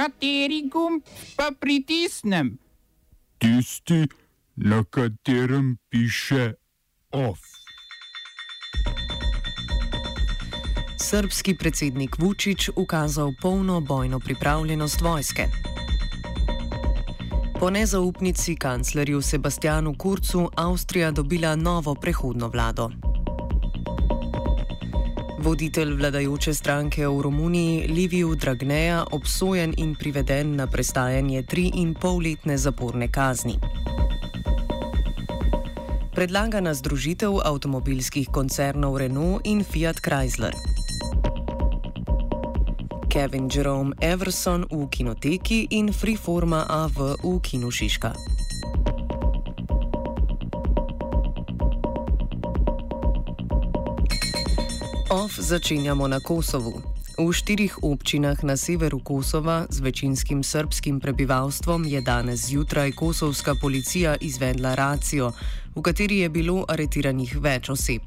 Kateri gumb pa pritisnem? Tisti, na katerem piše OF. Srbski predsednik Vučić ukazal polno bojno pripravljenost vojske. Po nezaupnici kanclerju Sebastianu Kurcu Avstrija dobila novo prehodno vlado. Voditelj vladajoče stranke v Romuniji Liviju Dragneja obsojen in priveden na prestajanje tri in pol letne zaporne kazni. Predlagana združitev avtomobilskih koncernov Renault in Fiat Chrysler. Kevin Jerome Everson v kinoteki in Freeforma AV v kinu Šiška. OF začenjamo na Kosovu. V štirih občinah na severu Kosova z večinskim srpskim prebivalstvom je danes zjutraj kosovska policija izvedla racijo, v kateri je bilo aretiranih več oseb.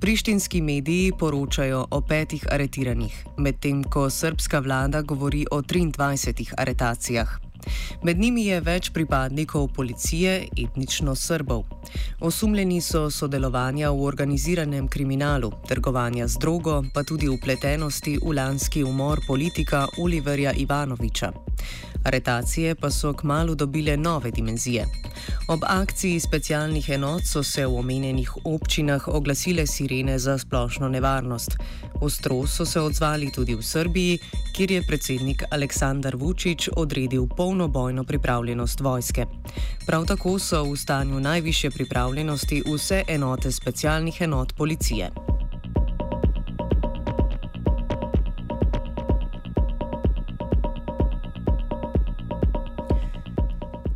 Prištinski mediji poročajo o petih aretiranih, medtem ko srpska vlada govori o 23 aretacijah. Med njimi je več pripadnikov policije, etnično Srbov. Osumljeni so sodelovanja v organiziranem kriminalu, trgovanja z drogo, pa tudi upletenosti v lanski umor politika Oliverja Ivanoviča. Aretacije pa so kmalo dobile nove dimenzije. Ob akciji specialnih enot so se v omenjenih občinah oglasile sirene za splošno nevarnost. Ostro so se odzvali tudi v Srbiji, kjer je predsednik Aleksandar Vučić odredil polno bojno pripravljenost vojske. Prav tako so v stanju najviše pripravljenosti vse enote specialnih enot policije.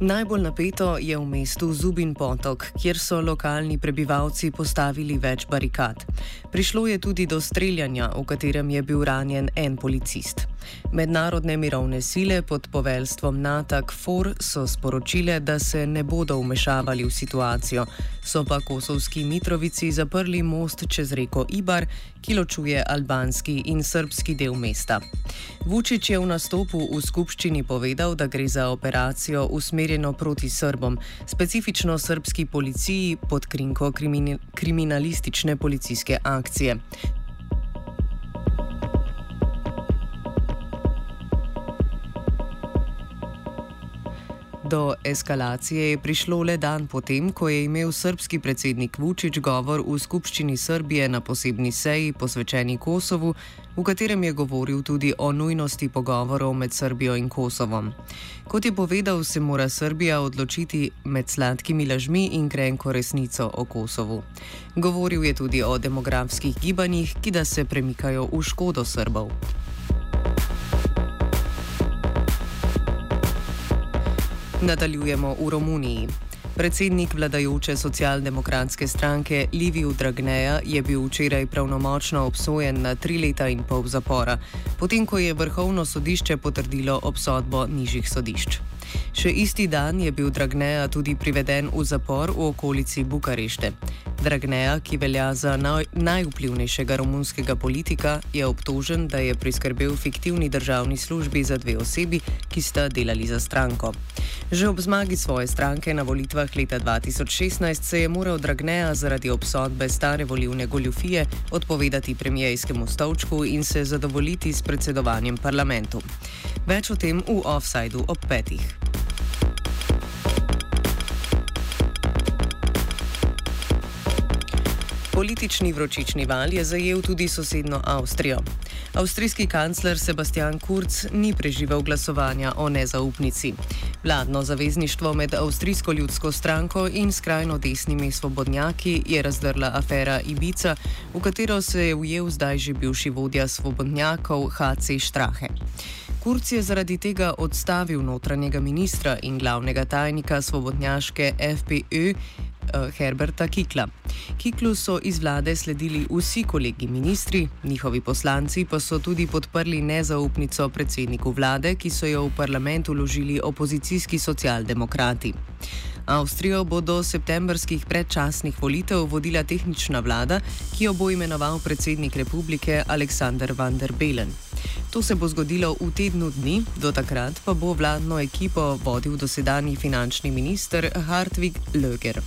Najbolj napeto je v mestu Zubin potok, kjer so lokalni prebivalci postavili več barikad. Prišlo je tudi do streljanja, v katerem je bil ranjen en policist. Mednarodne mirovne sile pod poveljstvom NATO KFOR so sporočile, da se ne bodo umešavali v situacijo, so pa kosovski Mitrovici zaprli most čez reko Ibar, ki ločuje albanski in srbski del mesta. Vučić je v nastopu v skupščini povedal, da gre za operacijo usmerjeno proti Srbom, specifično srbski policiji pod krinko kriminalistične policijske akcije. Do eskalacije je prišlo le dan potem, ko je imel srpski predsednik Vučić govor v skupščini Srbije na posebni seji posvečeni Kosovu, v katerem je govoril tudi o nujnosti pogovorov med Srbijo in Kosovom. Kot je povedal, se mora Srbija odločiti med sladkimi lažmi in grenko resnico o Kosovu. Govoril je tudi o demografskih gibanjih, ki da se premikajo v škodo Srbov. Nadaljujemo v Romuniji. Predsednik vladajoče socialdemokratske stranke Liviju Dragneja je bil včeraj pravnomočno obsojen na tri leta in pol zapora, potem ko je vrhovno sodišče potrdilo obsodbo nižjih sodišč. Še isti dan je bil Dragneja tudi priveden v zapor v okolici Bukarešte. Dragneja, ki velja za naj, najvplivnejšega romunskega politika, je obtožen, da je priskrbel fiktivni državni službi za dve osebi, ki sta delali za stranko. Že ob zmagi svoje stranke na volitvah leta 2016 se je moral Dragneja zaradi obsodbe stare volivne goljufije odpovedati premijejskemu stolčku in se zadovoljiti s predsedovanjem parlamentu. Več o tem v offsajdu ob petih. Politični vročični val je zajel tudi sosedno Avstrijo. Avstrijski kancler Sebastian Kurz ni preživel glasovanja o nezaupnici. Vladno zavezništvo med Avstrijsko ljudsko stranko in skrajno desnimi svobodnjaki je razdrla afera Ibica, v katero se je ujel zdaj že bivši vodja svobodnjakov HC Strahe. Kurz je zaradi tega odstavil notranjega ministra in glavnega tajnika svobodnjaške FPÖ Herberta Kikla. Kiklu so iz vlade sledili vsi kolegi ministri, njihovi poslanci pa so tudi podprli nezaupnico predsedniku vlade, ki so jo v parlamentu ložili opozicijski socialdemokrati. Avstrijo bo do septembrskih predčasnih volitev vodila tehnična vlada, ki jo bo imenoval predsednik republike Aleksandr van der Belen. To se bo zgodilo v tednu dni, do takrat pa bo vladno ekipo vodil dosedanji finančni minister Hartwig Löger.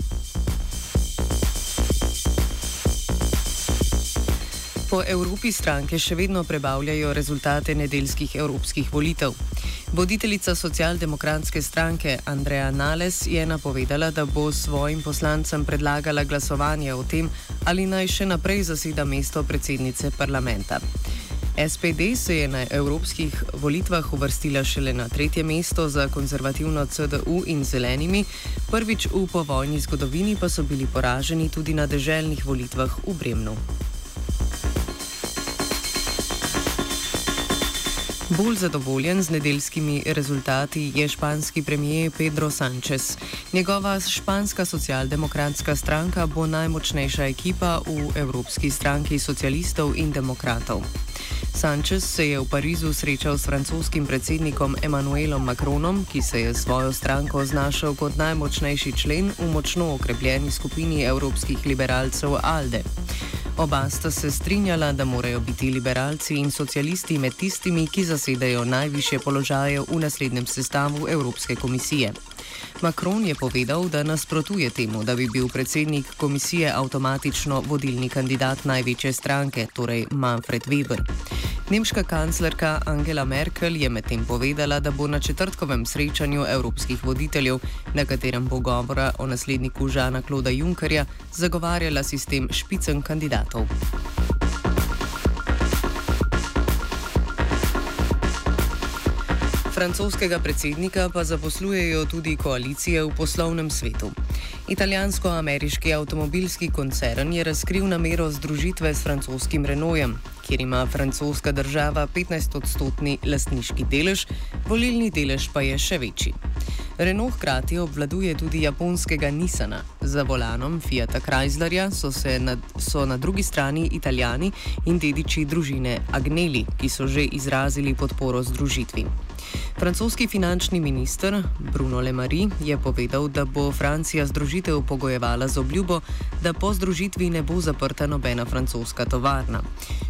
Po Evropi stranke še vedno prebavljajo rezultate nedeljskih evropskih volitev. Voditeljica socialdemokratske stranke Andreja Nales je napovedala, da bo svojim poslancem predlagala glasovanje o tem, ali naj še naprej zaseda mesto predsednice parlamenta. SPD se je na evropskih volitvah uvrstila šele na tretje mesto za konzervativno CDU in zelenimi, prvič v povojni zgodovini pa so bili poraženi tudi na deželnih volitvah v Bremnu. Bolj zadovoljen z nedeljskimi rezultati je španski premijer Pedro Sánchez. Njegova španska socialdemokratska stranka bo najmočnejša ekipa v Evropski stranki socialistov in demokratov. Sánchez se je v Parizu srečal s francoskim predsednikom Emmanuelom Macronom, ki se je svojo stranko znašel kot najmočnejši člen v močno okrepljeni skupini evropskih liberalcev ALDE. Oba sta se strinjala, da morajo biti liberalci in socialisti med tistimi, ki zasedajo najviše položaje v naslednjem sestavu Evropske komisije. Macron je povedal, da nasprotuje temu, da bi bil predsednik komisije avtomatično vodilni kandidat največje stranke, torej Manfred Weber. Nemška kanclerka Angela Merkel je medtem povedala, da bo na četrtkovem srečanju evropskih voditeljev, na katerem bo govora o nasledniku Žana Kloda Junckerja, zagovarjala sistem špicen kandidatov. Francoskega predsednika pa zaposlujejo tudi koalicije v poslovnem svetu. Italijansko-ameriški avtomobilski koncern je razkril namero združitve s francoskim Renaultom, kjer ima francoska država 15-odstotni lastniški delež, volilni delež pa je še večji. Renault hkrati obvladuje tudi japonskega Nissana. Za volanom Fiata Chryslerja so, na, so na drugi strani italijani in dediči družine Agnelli, ki so že izrazili podporo združitvi. Francoski finančni minister Bruno Le Maire je povedal, da bo Francija združitev pogojevala z obljubo, da po združitvi ne bo zaprta nobena francoska tovarna.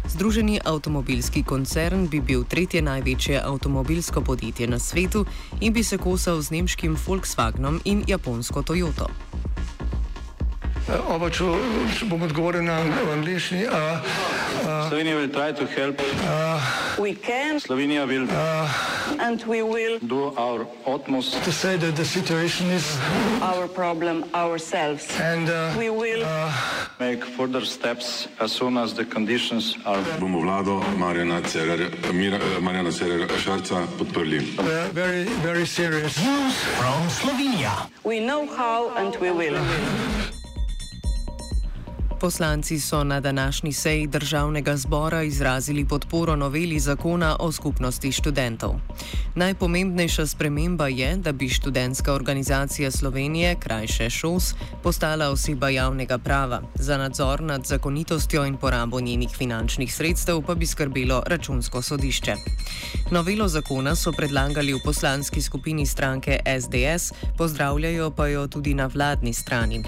Združeni avtomobilski koncern bi bil tretje največje avtomobilsko podjetje na svetu in bi se kosal z nemškim Volkswagenom in japonsko Toyoto. Oba, če bom odgovoril na angliški. Uh, uh, Slovenija bo poskušala pomagati. Slovenija bo naredila naš utmost, da bo rekla, da je situacija naš problem, sami. In mi bomo naredili nadaljnje korake, as soon as the conditions are. Bomo vlado Marjana Cererera Šarca podprli. Zelo, zelo resno. Slovenija. We know how and we will. Poslanci so na današnji seji državnega zbora izrazili podporo noveli zakona o skupnosti študentov. Najpomembnejša sprememba je, da bi študentska organizacija Slovenije, krajše ŠOS, postala oseba javnega prava. Za nadzor nad zakonitostjo in porabo njenih finančnih sredstev pa bi skrbelo računsko sodišče. Novelo zakona so predlagali v poslanski skupini stranke SDS, pozdravljajo pa jo tudi na vladni strani.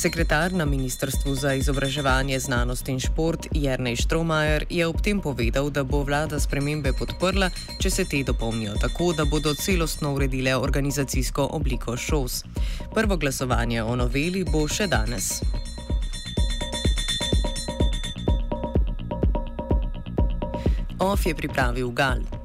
Sekretar na Ministrstvu za izobraževanje znanost in šport Jrnej Štromajer je ob tem povedal, da bo vlada spremembe podprla, če se te dopolnijo tako, da bodo celostno uredile organizacijsko obliko ŠOS. Prvo glasovanje o noveli bo še danes. OF je pripravil Gal.